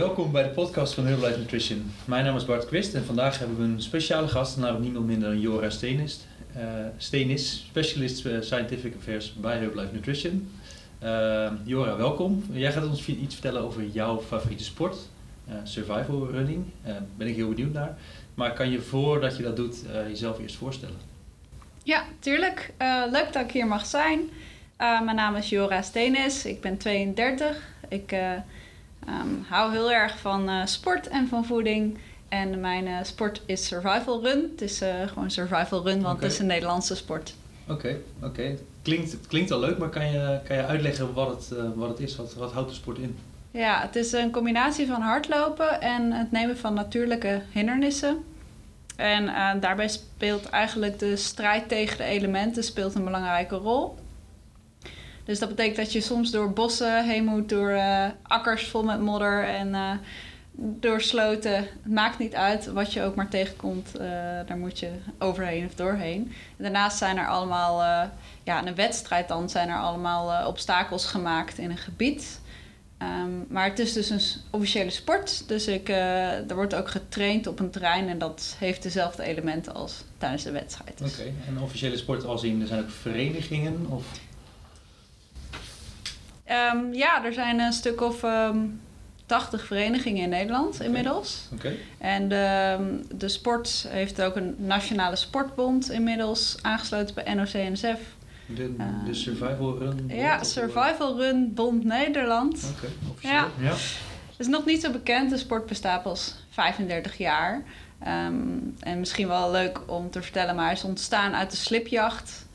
Welkom bij de podcast van Herbalife Nutrition. Mijn naam is Bart Quist en vandaag hebben we een speciale gast, namelijk niemand minder dan Jora Steenis. Uh, Steenis, specialist uh, scientific affairs bij Herbalife Nutrition. Uh, Jora, welkom. Jij gaat ons iets vertellen over jouw favoriete sport, survival running. Daar ben ik heel benieuwd naar. Maar kan je voordat je dat doet jezelf eerst voorstellen? Ja, tuurlijk. leuk dat ik hier mag zijn. mijn naam is Jora Steenis, ik ben 32. Ik Um, hou heel erg van uh, sport en van voeding. En mijn uh, sport is survival run. Het is uh, gewoon survival run, want okay. het is een Nederlandse sport. Oké, oké. Okay. Klinkt, het klinkt al leuk, maar kan je, kan je uitleggen wat het, wat het is? Wat, wat houdt de sport in? Ja, het is een combinatie van hardlopen en het nemen van natuurlijke hindernissen. En daarbij speelt eigenlijk de strijd tegen de elementen speelt een belangrijke rol. Dus dat betekent dat je soms door bossen heen moet, door uh, akkers vol met modder en uh, door sloten. Het maakt niet uit wat je ook maar tegenkomt, uh, daar moet je overheen of doorheen. En daarnaast zijn er allemaal, ja, in een wedstrijd dan zijn er allemaal obstakels gemaakt in een gebied. Um, maar het is dus een officiële sport. Dus ik, er wordt ook getraind op een terrein en dat heeft dezelfde elementen als tijdens de wedstrijd. Oké, en officiële sport als in, er zijn ook verenigingen? Of? Um, ja, er zijn een stuk of um, ehm, 80 verenigingen in Nederland okay. inmiddels. Okay. En de, de sport heeft ook een nationale sportbond inmiddels aangesloten bij NOC-NSF. De, de Survival Run? Ja, Survival Run Bond Nederland. Oké, okay, ja. ja. Het is nog niet zo bekend. De sport bestaat pas 35 jaar. Um, en misschien wel leuk om te vertellen, maar hij is ontstaan uit de slipjacht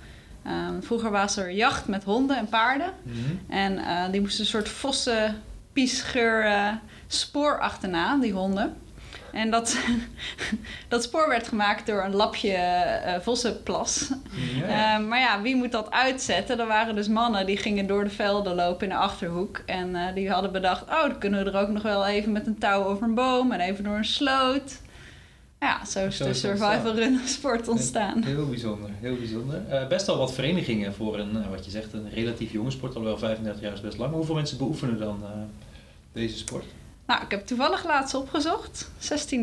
Um, vroeger was er jacht met honden en paarden. Mhm. En uh, die moesten een soort vossen, piesgeur uh, spoor achterna, die honden. En dat, dat spoor werd gemaakt door een lapje uh, vossenplas. Ja. maar ja, wie moet dat uitzetten? Er waren dus mannen die gingen door de velden lopen in de achterhoek. En die hadden bedacht, oh, dan kunnen we er ook nog wel even met een touw over een boom en even door een sloot. Ja, zo is zo de survival run sport ontstaan. Heel bijzonder, heel bijzonder. Uh, best wel wat verenigingen voor een, uh, wat je zegt, een relatief jonge sport. Alhoewel 35 jaar is best lang. Hoeveel mensen beoefenen dan uh, deze sport? Nou, ik heb toevallig laatst opgezocht. 16.000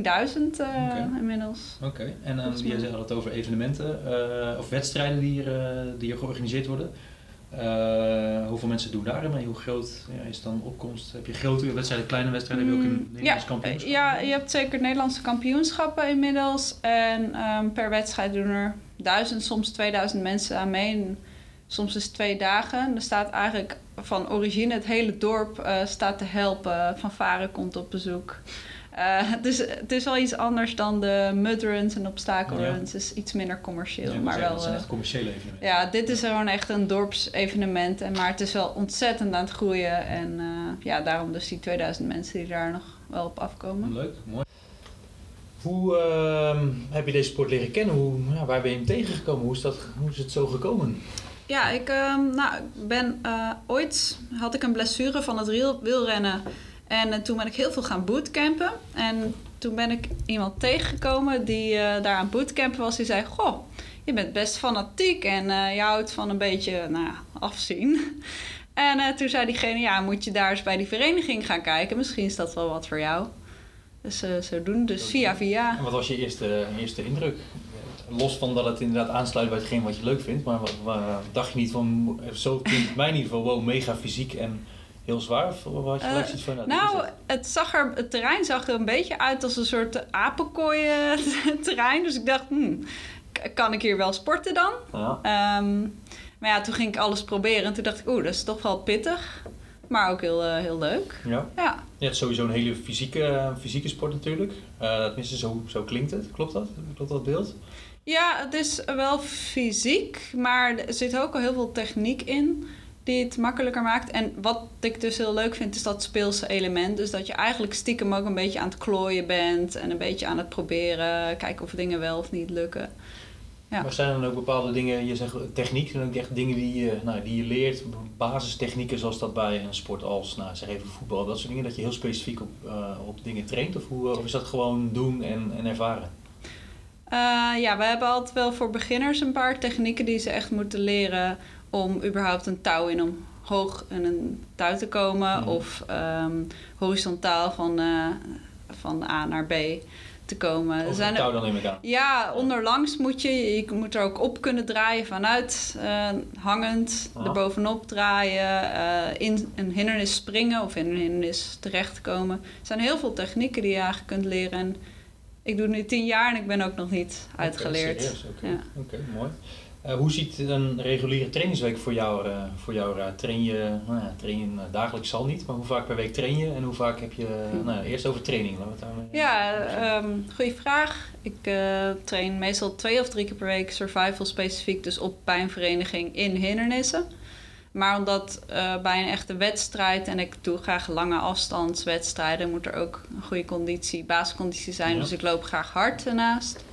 okay. inmiddels. Oké, okay. en um, jij had het over evenementen of wedstrijden die hier, die hier georganiseerd worden. Uh, hoeveel mensen doen daar mee? Hoe groot ja, is dan opkomst? Heb je grote wedstrijden, kleine wedstrijden? Heb je ook een mm, Nederlands ja, kampioenschap? Ja, je hebt zeker Nederlandse kampioenschappen inmiddels. En um, per wedstrijd doen er duizend, soms 2000 mensen aan mee. En soms is het twee dagen. Er staat eigenlijk van origine het hele dorp uh, staat te helpen. Van Varen komt op bezoek. Uh, dus het is wel iets anders dan de mudruns en obstakelruns. Het is iets minder commercieel. Ja, maar wel, dat zijn echt commerciële evenementen. Ja, dit is gewoon echt een dorpsevenement. En, maar het is wel ontzettend aan het groeien. En uh, ja, daarom dus die 2000 mensen die daar nog wel op afkomen. Leuk, mooi. Hoe uh, heb je deze sport leren kennen? Hoe, waar ben je hem tegengekomen? Hoe is, dat, hoe is het zo gekomen? Ja, ik nou, ben uh, ooit had ik een blessure van het wielrennen. En uh, toen ben ik heel veel gaan bootcampen. En toen ben ik iemand tegengekomen die uh, daar aan bootcampen was. Die zei, goh, je bent best fanatiek en uh, je houdt van een beetje nou, afzien. En toen zei diegene, ja, moet je daar eens bij die vereniging gaan kijken. Misschien is dat wel wat voor jou. Dus zo doen, dus via via. En wat was je eerste, eerste indruk? Los van dat het inderdaad aansluit bij hetgeen wat je leuk vindt. Maar wat, wat dacht je niet van, zo klinkt mij in ieder geval, wow, mega fysiek en heel zwaar? Of wat je uh, van? Nou, nou het, zag er, het terrein zag er een beetje uit als een soort apenkooi terrein. Dus ik dacht, hmm, kan ik hier wel sporten dan? Ja. Um, maar ja, toen ging ik alles proberen. En toen dacht ik, oeh, dat is toch wel pittig. Maar ook heel, uh, heel leuk. Ja. ja. Je hebt sowieso een hele fysieke, fysieke sport natuurlijk. Uh, tenminste, zo, zo klinkt het. Klopt dat? Klopt dat beeld? Ja, het is wel fysiek. Maar er zit ook al heel veel techniek in die het makkelijker maakt. En wat ik dus heel leuk vind, is dat speelse element. Dus dat je eigenlijk stiekem ook een beetje aan het klooien bent en een beetje aan het proberen, kijken of dingen wel of niet lukken. Ja. Maar zijn er dan ook bepaalde dingen, je zegt techniek, zijn ook echt dingen die je, nou, die je leert, basistechnieken zoals dat bij een sport als, nou, zeg even voetbal, dat soort dingen, dat je heel specifiek op, uh, op dingen traint? Of, hoe, of is dat gewoon doen en, en ervaren? Uh, ja, we hebben altijd wel voor beginners een paar technieken die ze echt moeten leren om überhaupt een touw in een hoog in een touw te komen Mhm. of ehm, horizontaal van, eh, van A naar B te komen. Over zijn touw dan neem ik aan. ja, onderlangs moet je. Je moet er ook op kunnen draaien vanuit eh, hangend, Ja. er bovenop draaien, eh, in een hindernis springen of in een hindernis terechtkomen. Er zijn heel veel technieken die je eigenlijk kunt leren. En ik doe het nu tien jaar en ik ben ook nog niet uitgeleerd. Oké, serieus, Oké, Ja. Oké, mooi. Eh, hoe ziet een reguliere trainingsweek voor jou, eh voor jou eruit? Train je, nou ja, train je eh, dagelijks zal niet, maar hoe vaak per week train je en hoe vaak heb je, Hm. nou eerst over training, laten we het daarmee Ja, ehm goede vraag. Ik eh, train meestal twee of drie keer per week survival specifiek, dus op bij een vereniging in hindernissen. Maar omdat bij een echte wedstrijd, en ik doe graag lange afstandswedstrijden, moet er ook een goede conditie, basisconditie zijn. Ja. Dus ik loop graag hard ernaast.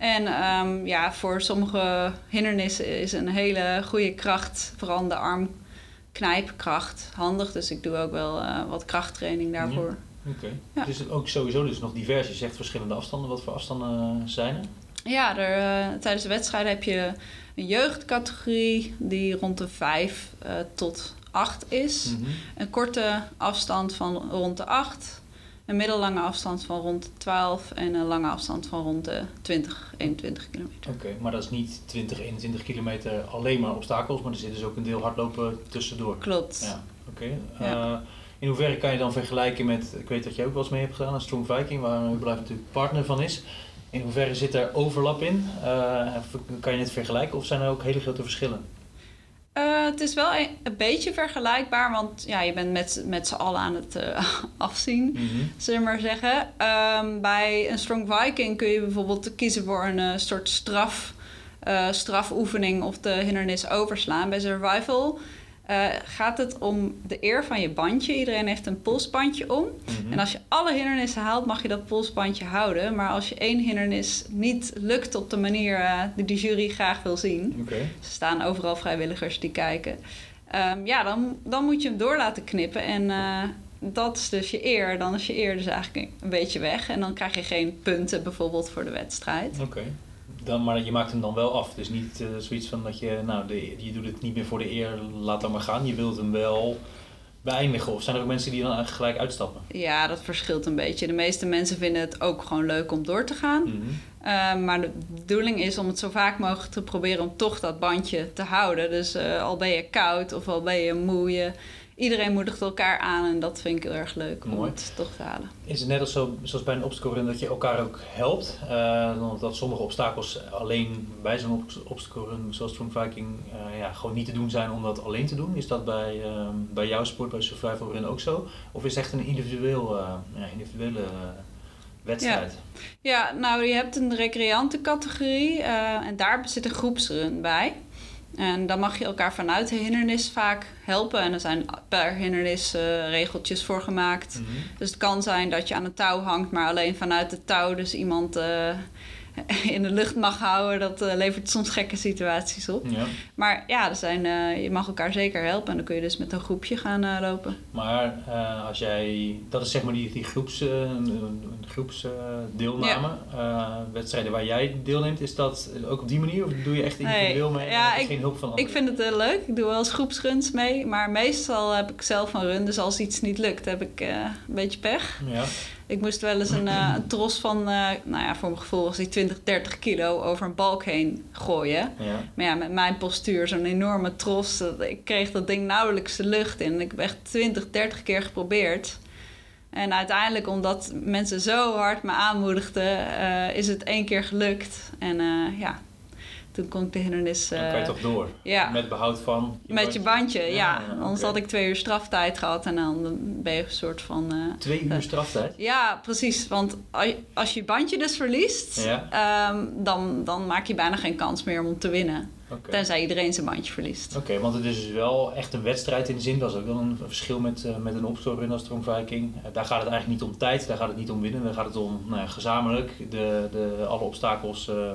En ehm, ja, voor sommige hindernissen is een hele goede kracht, vooral de armknijpkracht, handig. Dus ik doe ook wel eh, wat krachttraining daarvoor. Oké. Ja. Het is ook sowieso dus nog divers. Je zegt verschillende afstanden. Wat voor afstanden eh, zijn er? Ja, er, eh, tijdens de wedstrijden heb je een jeugdcategorie die rond de 5 eh, tot 8 is. Mhm. Een korte afstand van rond de 8. Een middellange afstand van rond de 12. En een lange afstand van rond de 20, 21 kilometer. Oké, maar dat is niet 20, 21 kilometer alleen maar obstakels, maar er zit dus ook een deel hardlopen tussendoor. Klopt. Ja, oké. Ja. Eh, in hoeverre kan je dan vergelijken met, ik weet dat jij ook wel eens mee hebt gedaan aan Strong Viking, waar Herbalife natuurlijk partner van is. In hoeverre zit er overlap in? Eh, kan je het vergelijken of zijn er ook hele grote verschillen? Eh, het is wel een, een beetje vergelijkbaar, want ja, je bent met, met z'n allen aan het eh, afzien. Mhm. zullen we maar zeggen. Ehm, bij een Strong Viking kun je bijvoorbeeld kiezen voor een eh, soort straf, strafoefening of de hindernis overslaan. Bij survival eh, gaat het om de eer van je bandje. Iedereen heeft een polsbandje om. Mhm. En als je alle hindernissen haalt, mag je dat polsbandje houden. Maar als je één hindernis niet lukt op de manier eh, die de jury graag wil zien, er staan overal vrijwilligers die kijken. Ehm, ja, dan, dan moet je hem door laten knippen. En eh, dat is dus je eer. Dan is je eer dus eigenlijk een beetje weg. En dan krijg je geen punten bijvoorbeeld voor de wedstrijd. Oké. Dan, maar je maakt hem dan wel af. Dus niet eh, zoiets van dat je, nou, de, je doet het niet meer voor de eer, laat dan maar gaan. Je wilt hem wel beëindigen. Of zijn er ook mensen die dan eigenlijk gelijk uitstappen? Ja, dat verschilt een beetje. De meeste mensen vinden het ook gewoon leuk om door te gaan. Mhm. Eh, maar de bedoeling is om het zo vaak mogelijk te proberen om toch dat bandje te houden. Dus eh, al ben je koud of al ben je moe, je- iedereen moedigt elkaar aan. En dat vind ik heel erg leuk om het toch te halen. Is het net als, zo, zoals bij een obstacle run dat je elkaar ook helpt? Eh, dat sommige obstakels alleen bij zo'n obst- obstacle run, zoals Strong Viking, eh, ja, gewoon niet te doen zijn om dat alleen te doen. Is dat bij, eh, bij jouw sport, bij Survival Run ook zo? Of is het echt een individueel, eh, ja, individuele wedstrijd? Ja, nou je hebt een recreantencategorie en daar zit een groepsrun bij. En dan mag je elkaar vanuit de hindernis vaak helpen. En er zijn per hindernis eh, regeltjes voor gemaakt. Mhm. Dus het kan zijn dat je aan een touw hangt, maar alleen vanuit het touw dus iemand eh, in de lucht mag houden. Dat eh, levert soms gekke situaties op. Ja. Maar ja, er zijn, eh, je mag elkaar zeker helpen. En dan kun je dus met een groepje gaan eh, lopen. Maar als jij, dat is zeg maar die, die groeps, groepsdeelname, wedstrijden waar jij deelneemt, is dat ook op die manier of doe je echt Nee, individueel mee en ja, heb je ik- geen hulp van Ik anderen? vind het leuk. Ik doe wel eens groepsruns mee. Maar meestal heb ik zelf een run. Dus als iets niet lukt, heb ik een beetje pech. Ja, Ik moest wel eens een, een tros van, eh, nou ja, voor mijn gevoel was die 20, 30 kilo over een balk heen gooien. ja. Maar ja, met mijn postuur, zo'n enorme tros, dat, ik kreeg dat ding nauwelijks de lucht in. Ik heb echt 20, 30 keer geprobeerd. En uiteindelijk, omdat mensen zo hard me aanmoedigden, eh, is het één keer gelukt. En ja, toen kon ik de hindernis... Dan kan je eh, toch door. ja, Met behoud van... met je bandje, ja. Ja, ja, Anders had ik twee uur straftijd gehad en dan ben je een soort van... eh, Twee uur straftijd? ja, precies. Want als- je je bandje dus verliest, ehm, dan, dan maak je bijna geen kans meer om te winnen. Oké. Tenzij iedereen zijn bandje verliest. Oké, want het is dus wel echt een wedstrijd in de zin. Dat is ook wel een verschil met, eh, met een opstorrun als Viking. Eh, daar gaat het eigenlijk niet om tijd, daar gaat het niet om winnen. Daar gaat het om nou ja, gezamenlijk de, de, alle obstakels eh, eh,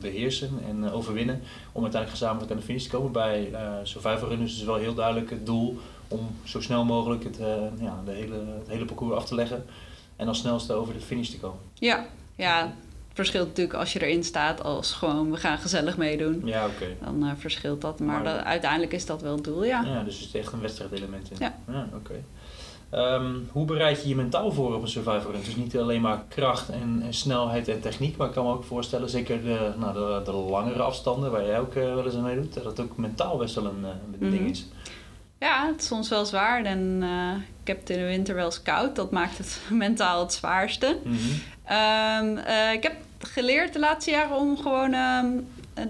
beheersen en eh, overwinnen. Om uiteindelijk gezamenlijk aan de finish te komen. Bij eh Survivor Run is wel heel duidelijk het doel om zo snel mogelijk het, eh, ja, de hele, het hele parcours af te leggen. En als snelste over de finish te komen. Ja, ja. verschilt natuurlijk als je erin staat als gewoon we gaan gezellig meedoen. Ja, oké. Dan verschilt dat. Maar, Maar- dat- uiteindelijk is dat wel het doel, ja. Ja, dus het is echt een wedstrijdelement in. Ja. oké. Ehm, hoe bereid je je mentaal voor op een survival run? Dus niet alleen maar kracht en, en snelheid en techniek, maar ik kan me ook voorstellen, zeker de, nou, de, de langere afstanden waar jij ook eh, wel eens aan meedoet, dat het ook mentaal best wel een, eh, ding Mhm. is. Ja, het is soms wel zwaar. En eh, ik heb het in de winter wel eens koud. Dat maakt het mentaal het zwaarste. Mhm. Ehm, eh, ik heb geleerd de laatste jaren om gewoon ehm,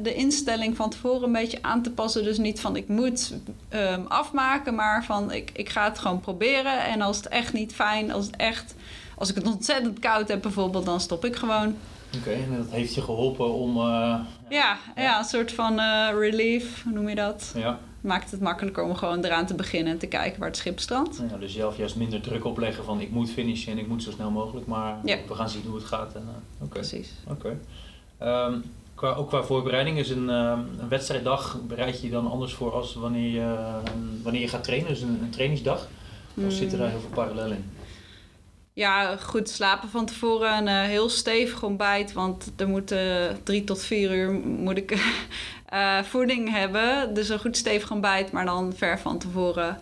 de instelling van tevoren een beetje aan te passen. Dus niet van ik moet ehm, afmaken, maar van ik, ik ga het gewoon proberen. En als het echt niet fijn, als het echt, als ik het ontzettend koud heb bijvoorbeeld, dan stop ik gewoon. Oké, en dat heeft je geholpen om... eh, Ja, ja. een soort van eh, relief, hoe noem je dat? ja. Maakt het makkelijker om gewoon eraan te beginnen en te kijken waar het schip strandt. Ja, dus zelf juist minder druk opleggen van ik moet finishen en ik moet zo snel mogelijk, maar Ja. we gaan zien hoe het gaat. en, Oké. Precies. Oké. Ehm, qua, ook qua voorbereiding is een, ehm, een wedstrijddag bereid je je dan anders voor als wanneer je, eh, wanneer je gaat trainen, dus een, een trainingsdag? Of zitten daar heel veel parallellen in? Ja, goed slapen van tevoren. Een eh, heel stevig ontbijt. Want er moet eh, drie tot vier uur moet ik eh, voeding hebben. Dus een goed stevig ontbijt, maar dan ver van tevoren.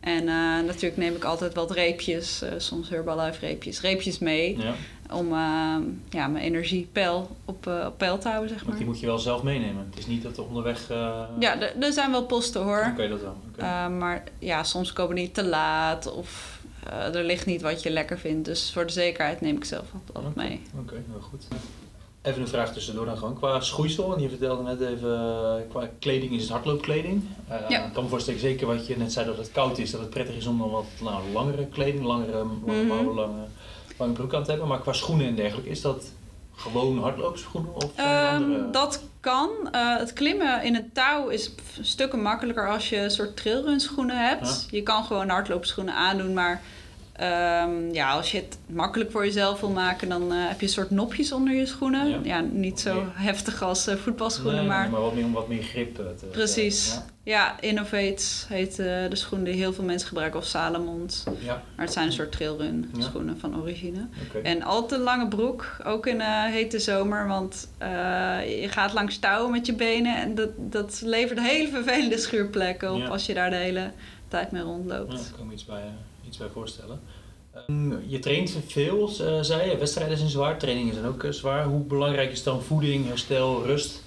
En eh, natuurlijk neem ik altijd wat reepjes, soms Herbalife reepjes, reepjes mee. Ja, Om eh, ja, mijn energiepeil op, eh, op peil te houden, zeg want maar. die moet je wel zelf meenemen. Het is niet dat er onderweg... eh, Ja, er- zijn wel posten hoor. Oké, dat wel. Uh, maar ja, soms komen die te laat of er ligt niet wat je lekker vindt. Dus voor de zekerheid neem ik zelf altijd mee. Oké, heel goed. Even een vraag tussendoor dan gewoon. Qua schoeisel, en je vertelde net even, eh, qua kleding is het hardloopkleding. Eh, Ja. Ik kan me voorstellen, zeker wat je net zei, dat het koud is, dat het prettig is om dan wat nou, langere kleding, langere, lange Mhm. mouwen, lange, lange broek aan te hebben. Maar qua schoenen en dergelijke, is dat gewoon hardloopschoenen of Ehm, andere? dat kan. Uh, het klimmen in het touw is stukken makkelijker als je een soort trailrun schoenen hebt. Je kan gewoon hardloopschoenen aandoen, maar um, ja, als je het makkelijk voor jezelf wil maken, dan uh, heb je een soort nopjes onder je schoenen. Ja, ja niet zo heftig als uh, voetbalschoenen, Nee, maar... maar wat meer om wat meer grip eh, te Precies. te- ja. Ja, Innovates heet uh, de schoen die heel veel mensen gebruiken, of Salomons. Ja, Maar het zijn een soort trailrun Ja. schoenen van origine. En altijd een lange broek, ook in hete zomer, want je gaat langs touwen met je benen en dat, dat levert hele vervelende schuurplekken op Ja. als je daar de hele tijd mee Ja, rondloopt. ik me iets bij, eh, iets bij voorstellen. Ehm, je traint veel, eh, zei je. Wedstrijden zijn zwaar, trainingen zijn ook eh, zwaar. Hoe belangrijk is dan voeding, herstel, rust?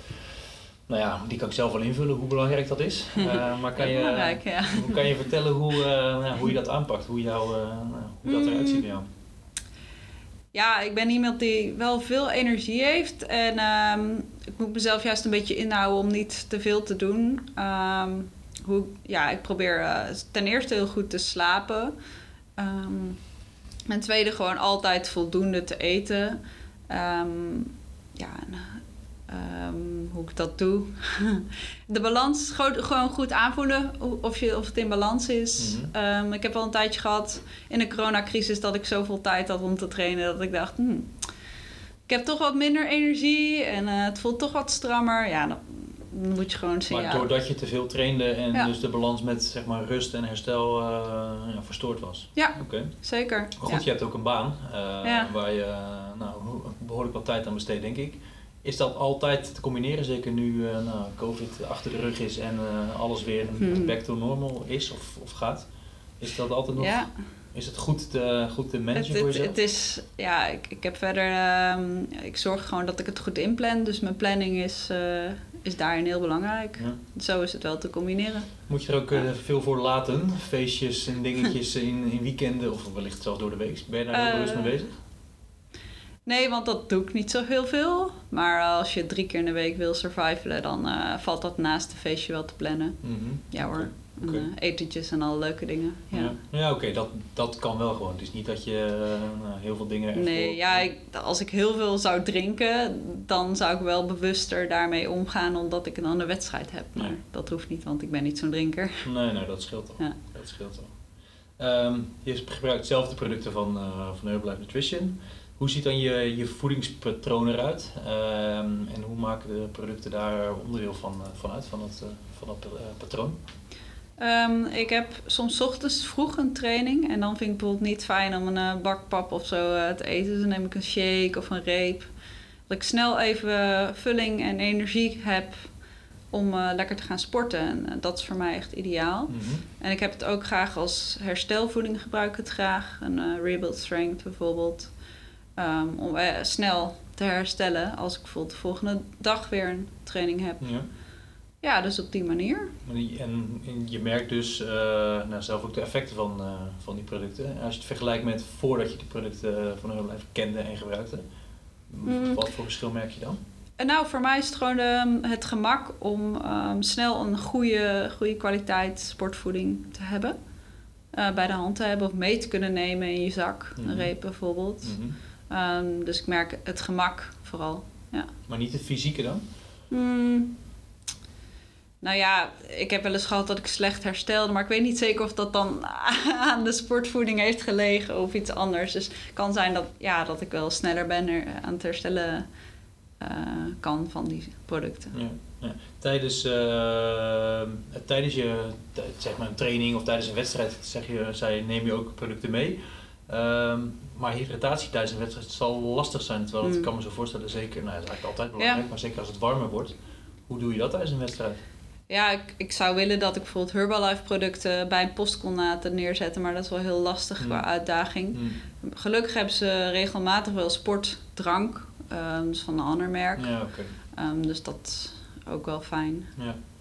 Nou ja, die kan ik zelf wel invullen hoe belangrijk dat is. Eh, maar kan je, ja. hoe kan je vertellen hoe, nou, hoe je dat aanpakt? Hoe, jou, nou, hoe dat eruit ziet bij jou? Ja, ik ben iemand die wel veel energie heeft. En ehm, ik moet mezelf juist een beetje inhouden om niet te veel te doen. Ehm, hoe, ja, ik probeer eh, ten eerste heel goed te slapen. Ehm, ten tweede gewoon altijd voldoende te eten. Ehm, ja, en, ehm, hoe ik dat doe. de balans gewoon, goed aanvoelen of, je, of het in balans is. Mhm. Ik heb al een tijdje gehad in de coronacrisis dat ik zoveel tijd had om te trainen dat ik dacht, hmm, ik heb toch wat minder energie en eh, het voelt toch wat strammer. Ja, dan moet je gewoon zien. Maar doordat je te veel trainde en Ja. dus de balans met zeg maar, rust en herstel eh, ja, verstoord was. Ja, Oké. zeker. Maar goed, ja. je hebt ook een baan eh, waar je eh, nou, behoorlijk wat tijd aan besteedt, denk ik. Is dat altijd te combineren, zeker nu nou, COVID achter de rug is en alles weer Hmm. back to normal is of, of gaat? Is dat altijd nog? Ja. Is het goed te, goed te Het, managen voor jezelf? het is, ja, ik, ik heb verder, ehm, ik zorg gewoon dat ik het goed inplan. Dus mijn planning is, is daarin heel belangrijk. Ja. Zo is het wel te combineren. Moet je er ook eh, veel voor laten? Feestjes en dingetjes in, in weekenden of wellicht zelfs door de week? Ben je daar heel Eh, bewust mee bezig? Nee, want dat doe ik niet zo heel veel. Maar als je drie keer in de week wil survivalen, dan eh, valt dat naast het feestje wel te plannen. Mhm. Ja hoor. En, eh, etentjes en alle leuke dingen. Ja. Ja, ja oké, dat, dat kan wel gewoon. Het is niet dat je eh, nou, heel veel dingen. Nee, ja, ik, als ik heel veel zou drinken, dan zou ik wel bewuster daarmee omgaan, omdat ik een wedstrijd heb. Maar Nee. dat hoeft niet, want ik ben niet zo'n drinker. Nee, nee, dat scheelt al. Ja. Dat scheelt al. Ehm, je gebruikt zelf de producten van, uh, van Herbalife Nutrition. Hoe ziet dan je, je voedingspatroon eruit? Ehm, en hoe maken de producten daar onderdeel van, van uit, van dat, van dat patroon? Ehm, ik heb soms ochtends vroeg een training en dan vind ik het bijvoorbeeld niet fijn om een eh, bak pap of zo eh, te eten. Dus dan neem ik een shake of een reep. Dat ik snel even vulling en energie heb om eh, lekker te gaan sporten. En eh, dat is voor mij echt ideaal. Mhm. En ik heb het ook graag als herstelvoeding gebruik ik het graag. Een eh, rebuild strength bijvoorbeeld. Ehm, om eh, snel te herstellen als ik bijvoorbeeld de volgende dag weer een training heb. Ja. Ja, dus op die manier. En, en je merkt dus eh, nou, zelf ook de effecten van, eh, van die producten. En als je het vergelijkt met voordat je die producten van Herbalife kende en gebruikte, Mm. wat voor verschil merk je dan? En nou, voor mij is het gewoon de, het gemak om ehm, snel een goede, goede kwaliteit sportvoeding te hebben. Eh, bij de hand te hebben of mee te kunnen nemen in je zak. Mhm. Een reep bijvoorbeeld. Mhm. Ehm, dus ik merk het gemak vooral. Maar niet het fysieke dan? Hmm. Nou ja, ik heb wel eens gehad dat ik slecht herstelde, maar ik weet niet zeker of dat dan aan de sportvoeding heeft gelegen of iets anders. Dus het kan zijn dat, ja, dat ik wel sneller ben er aan het herstellen eh, kan van die producten. Ja, ja. Tijdens, eh, tijdens je zeg maar een training of tijdens een wedstrijd zeg je, zei, neem je ook producten mee. Ehm, maar hydratatie tijdens een wedstrijd zal lastig zijn. Terwijl Mm. ik kan me zo voorstellen, zeker, nou, dat is eigenlijk altijd belangrijk, maar zeker als het warmer wordt. Hoe doe je dat tijdens een wedstrijd? Ja, ik, ik zou willen dat ik bijvoorbeeld Herbalife producten bij een postcolnaten neerzetten, maar dat is wel heel lastig Hmm. qua uitdaging. Gelukkig hebben ze regelmatig wel sportdrank, ehm, dus van een ander merk. Ja. Ehm, dus dat is ook wel fijn.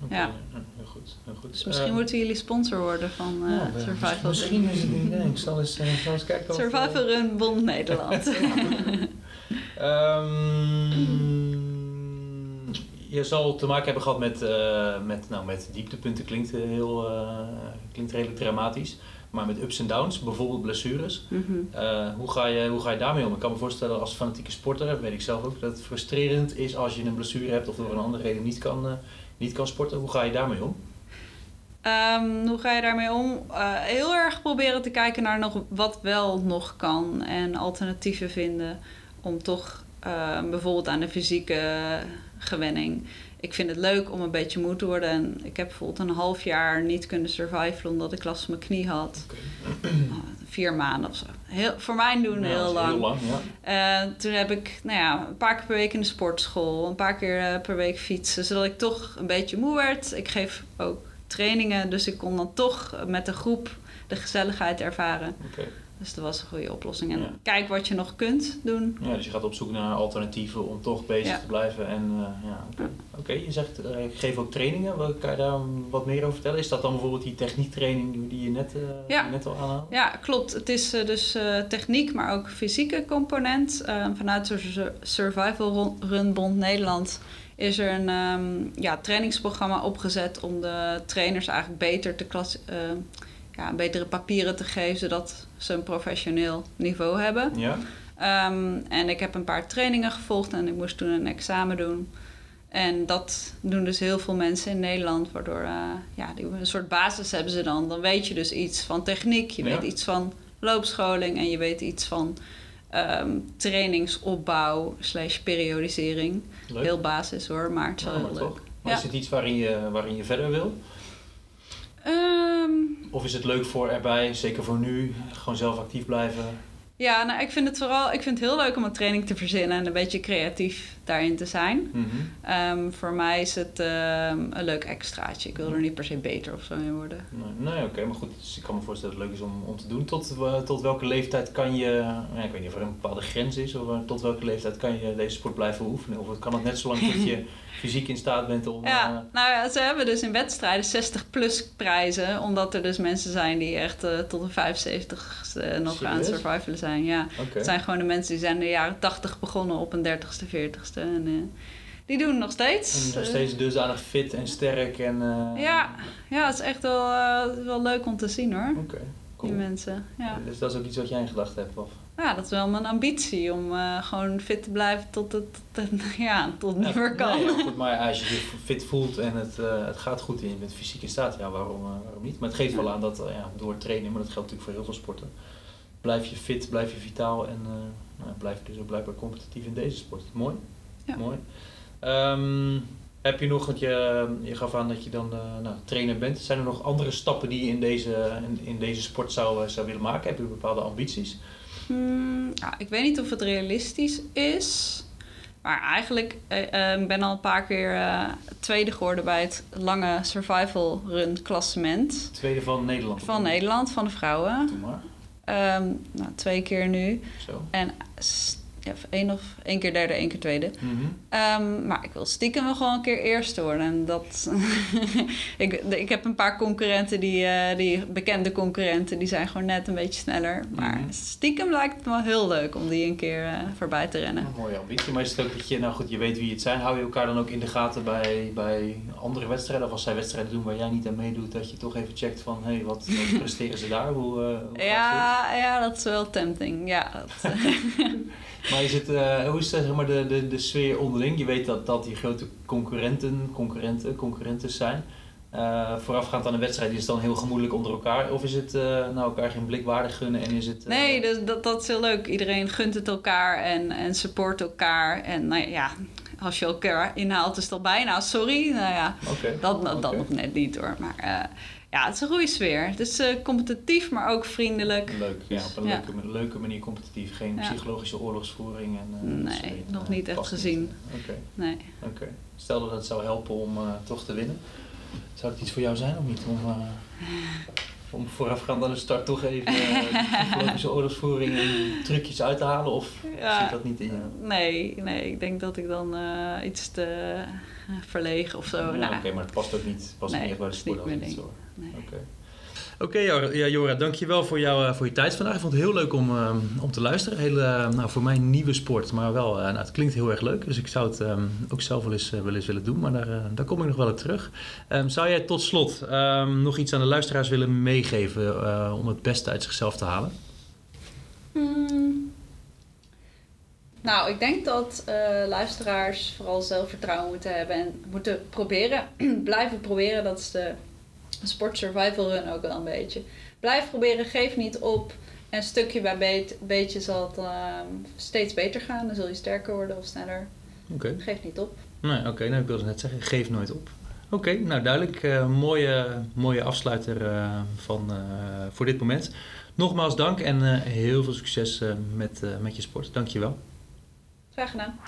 Ja, heel goed. Heel goed. Dus misschien Ehm, moeten jullie sponsor worden van eh, ja, we- Survival Misschien is het een idee. Ik zal eens, eh, zal eens kijken. of, eh, Survival Run Bond Nederland. je zal te maken hebben gehad met, eh, met, nou, met dieptepunten, klinkt, eh, heel, eh, klinkt redelijk dramatisch. Maar met ups en downs, bijvoorbeeld blessures. Mhm. Hoe, ga je, hoe ga je daarmee om? Ik kan me voorstellen als fanatieke sporter, dat weet ik zelf ook, dat het frustrerend is als je een blessure hebt of door een andere reden niet kan, niet kan sporten. Hoe ga je daarmee om? Ehm, hoe ga je daarmee om? Heel erg proberen te kijken naar nog wat wel nog kan en alternatieven vinden om toch eh, bijvoorbeeld aan de fysieke gewenning. Ik vind het leuk om een beetje moe te worden. En ik heb bijvoorbeeld een half jaar niet kunnen survivalen omdat ik last van mijn knie had. Vier maanden of zo. Heel, voor mijn doen Ja, heel lang. Heel lang, ja. Eh, toen heb ik nou ja, een paar keer per week in de sportschool, een paar keer eh, per week fietsen, zodat ik toch een beetje moe werd. Ik geef ook trainingen, dus ik kon dan toch met de groep de gezelligheid ervaren. Dus dat was een goede oplossing. En Ja. kijk wat je nog kunt doen. Ja, dus je gaat op zoek naar alternatieven om toch bezig Ja. te blijven. En eh, ja, oké. Je zegt, eh, ik geef ook trainingen. Wat, kan je daar wat meer over vertellen? Is dat dan bijvoorbeeld die techniektraining die- je net, eh, Ja. net al aanhaalde? Ja, klopt. Het is dus techniek, maar ook fysieke component. Eh, vanuit de Survival Run Bond Nederland is er een ehm, ja, trainingsprogramma opgezet om de trainers eigenlijk beter te klas, eh, ja, betere papieren te geven, zodat ze een professioneel niveau hebben. Ja? Ehm, en ik heb een paar trainingen gevolgd en ik moest toen een examen doen. En dat doen dus heel veel mensen in Nederland, waardoor eh, ja, die, een soort basis hebben ze dan. Dan weet je dus iets van techniek, je Ja. weet iets van loopscholing en je weet iets van ehm, trainingsopbouw slash periodisering. Leuk. Heel basis hoor, maar het is wel Ja, heel leuk. Maar is het iets waarin je, waarin je verder wil? Ehm, Of is het leuk voor erbij, zeker voor nu, gewoon zelf actief blijven? ja, nou, ik vind het vooral ik vind het heel leuk om een training te verzinnen en een beetje creatief daarin te zijn. Mhm. Ehm, voor mij is het ehm, een leuk extraatje. Ik wil er niet per se beter of zo in worden. Nee, nee oké, maar goed, dus ik kan me voorstellen dat het leuk is om, om te doen. Tot, eh, tot welke leeftijd kan je, ja, ik weet niet of er een bepaalde grens is, of eh, tot welke leeftijd kan je deze sport blijven oefenen? Of kan het net zolang tot je fysiek in staat bent om... Ja, eh, nou ja, ze hebben dus in wedstrijden 60 plus prijzen. Omdat er dus mensen zijn die echt eh, tot de 75 e nog aan het survivalen zijn. Ja. Het zijn gewoon de mensen die zijn in de jaren 80 begonnen op een 30ste, 40ste. En eh, die doen het nog steeds. En nog steeds dusdanig fit en sterk en... ja, ja, het is echt wel, wel leuk om te zien hoor. Oké, cool. Die mensen. Ja. Dus dat is ook iets wat jij in gedachten hebt? Of? Ja, dat is wel mijn ambitie om eh, gewoon fit te blijven tot het, tot ja, tot het niet meer kan. Nee, goed, maar als je je fit voelt en het, eh, het gaat goed en je bent fysiek in staat, ja, waarom, eh, waarom niet? Maar het geeft wel aan dat ja, door trainen, maar dat geldt natuurlijk voor heel veel sporten, blijf je fit, blijf je vitaal en nou, blijf je dus ook blijkbaar competitief in deze sport. Mooi. Ja. Mooi. Ehm, heb je nog, want je, je gaf aan dat je dan nou, trainer bent. Zijn er nog andere stappen die je in deze, in, in deze sport zou, zou willen maken? Heb je bepaalde ambities? Hmm, ja, ik weet niet of het realistisch is. Maar eigenlijk uh, uh, ben al een paar keer uh, tweede geworden bij het lange survival run klassement. Tweede van Nederland? Van Nederland, van de vrouwen. Doe maar. Um, nou, twee keer nu. Zo. En ja, één of één keer derde, één keer tweede. Mm -hmm. um, maar ik wil stiekem wel gewoon een keer eerste worden. En dat. ik, ik heb een paar concurrenten, die, uh, die bekende concurrenten, die zijn gewoon net een beetje sneller. Maar Mhm. stiekem lijkt het me wel heel leuk om die een keer uh, voorbij te rennen. Een mooie ambitie. Maar is het ook dat je, nou goed, je weet wie het zijn. Hou je elkaar dan ook in de gaten bij, bij andere wedstrijden? Of als zij wedstrijden doen waar jij niet aan meedoet, dat je toch even checkt van hé, hey, wat, wat presteren ze daar? Hoe, uh, hoe ja, ja, dat is wel tempting. Ja, dat, Maar is het, uh, hoe is het, zeg maar, de, de, de sfeer onderling? Je weet dat, dat die grote concurrenten, concurrenten, concurrenten zijn. Uh, voorafgaand aan een wedstrijd is het dan heel gemoedelijk onder elkaar? Of is het uh, nou elkaar geen blik waardig gunnen en is het... Nee, dus dat, dat is heel leuk. Iedereen gunt het elkaar en, en support elkaar. En nou ja, als je elkaar inhaalt is het al bijna sorry. Nou ja, okay. dat, dat, okay. nog net niet hoor. Maar ja, het is een goede sfeer. Het is uh, competitief, maar ook vriendelijk. Leuk, ja, op een ja. leuke, leuke manier competitief. Geen Ja. psychologische oorlogsvoering. En, uh, Nee, nog dingen. niet echt gezien. Oké, Nee. Stel dat het zou helpen om uh, toch te winnen. Zou het iets voor jou zijn of niet? Om, om voorafgaand aan de start toch even psychologische oorlogsvoering en trucjes uit te halen? Of Ja. zit dat niet in jou? Nee, nee, ik denk dat ik dan eh, iets te eh, verlegen of zo. Nou, Oké, maar het past ook niet, past Nee, niet echt bij de is niet sport. Nee. Oké. Oké, ja, Jora, dankjewel voor, jou, eh, voor je tijd vandaag. Ik vond het heel leuk om, eh, om te luisteren. Heel, eh, nou, voor mij een nieuwe sport, maar wel, nou, het klinkt heel erg leuk. Dus ik zou het eh, ook zelf wel eens, wel eens willen doen, maar daar, daar kom ik nog wel op terug. Ehm, zou jij tot slot ehm, nog iets aan de luisteraars willen meegeven om het beste uit zichzelf te halen? Hmm. Nou, ik denk dat luisteraars vooral zelfvertrouwen moeten hebben en moeten proberen, blijven proberen. Dat is de sport survival run ook wel een beetje. Blijf proberen, geef niet op. En stukje bij beet- beetje zal het ehm, steeds beter gaan. Dan zul je sterker worden of sneller. Oké. Geef niet op. Nee, oké, nou, ik wilde net zeggen, geef nooit op. Oké, nou duidelijk. Eh, mooie, mooie afsluiter eh, van, eh, voor dit moment. Nogmaals dank en heel veel succes met, met je sport. Dank je wel. Graag gedaan.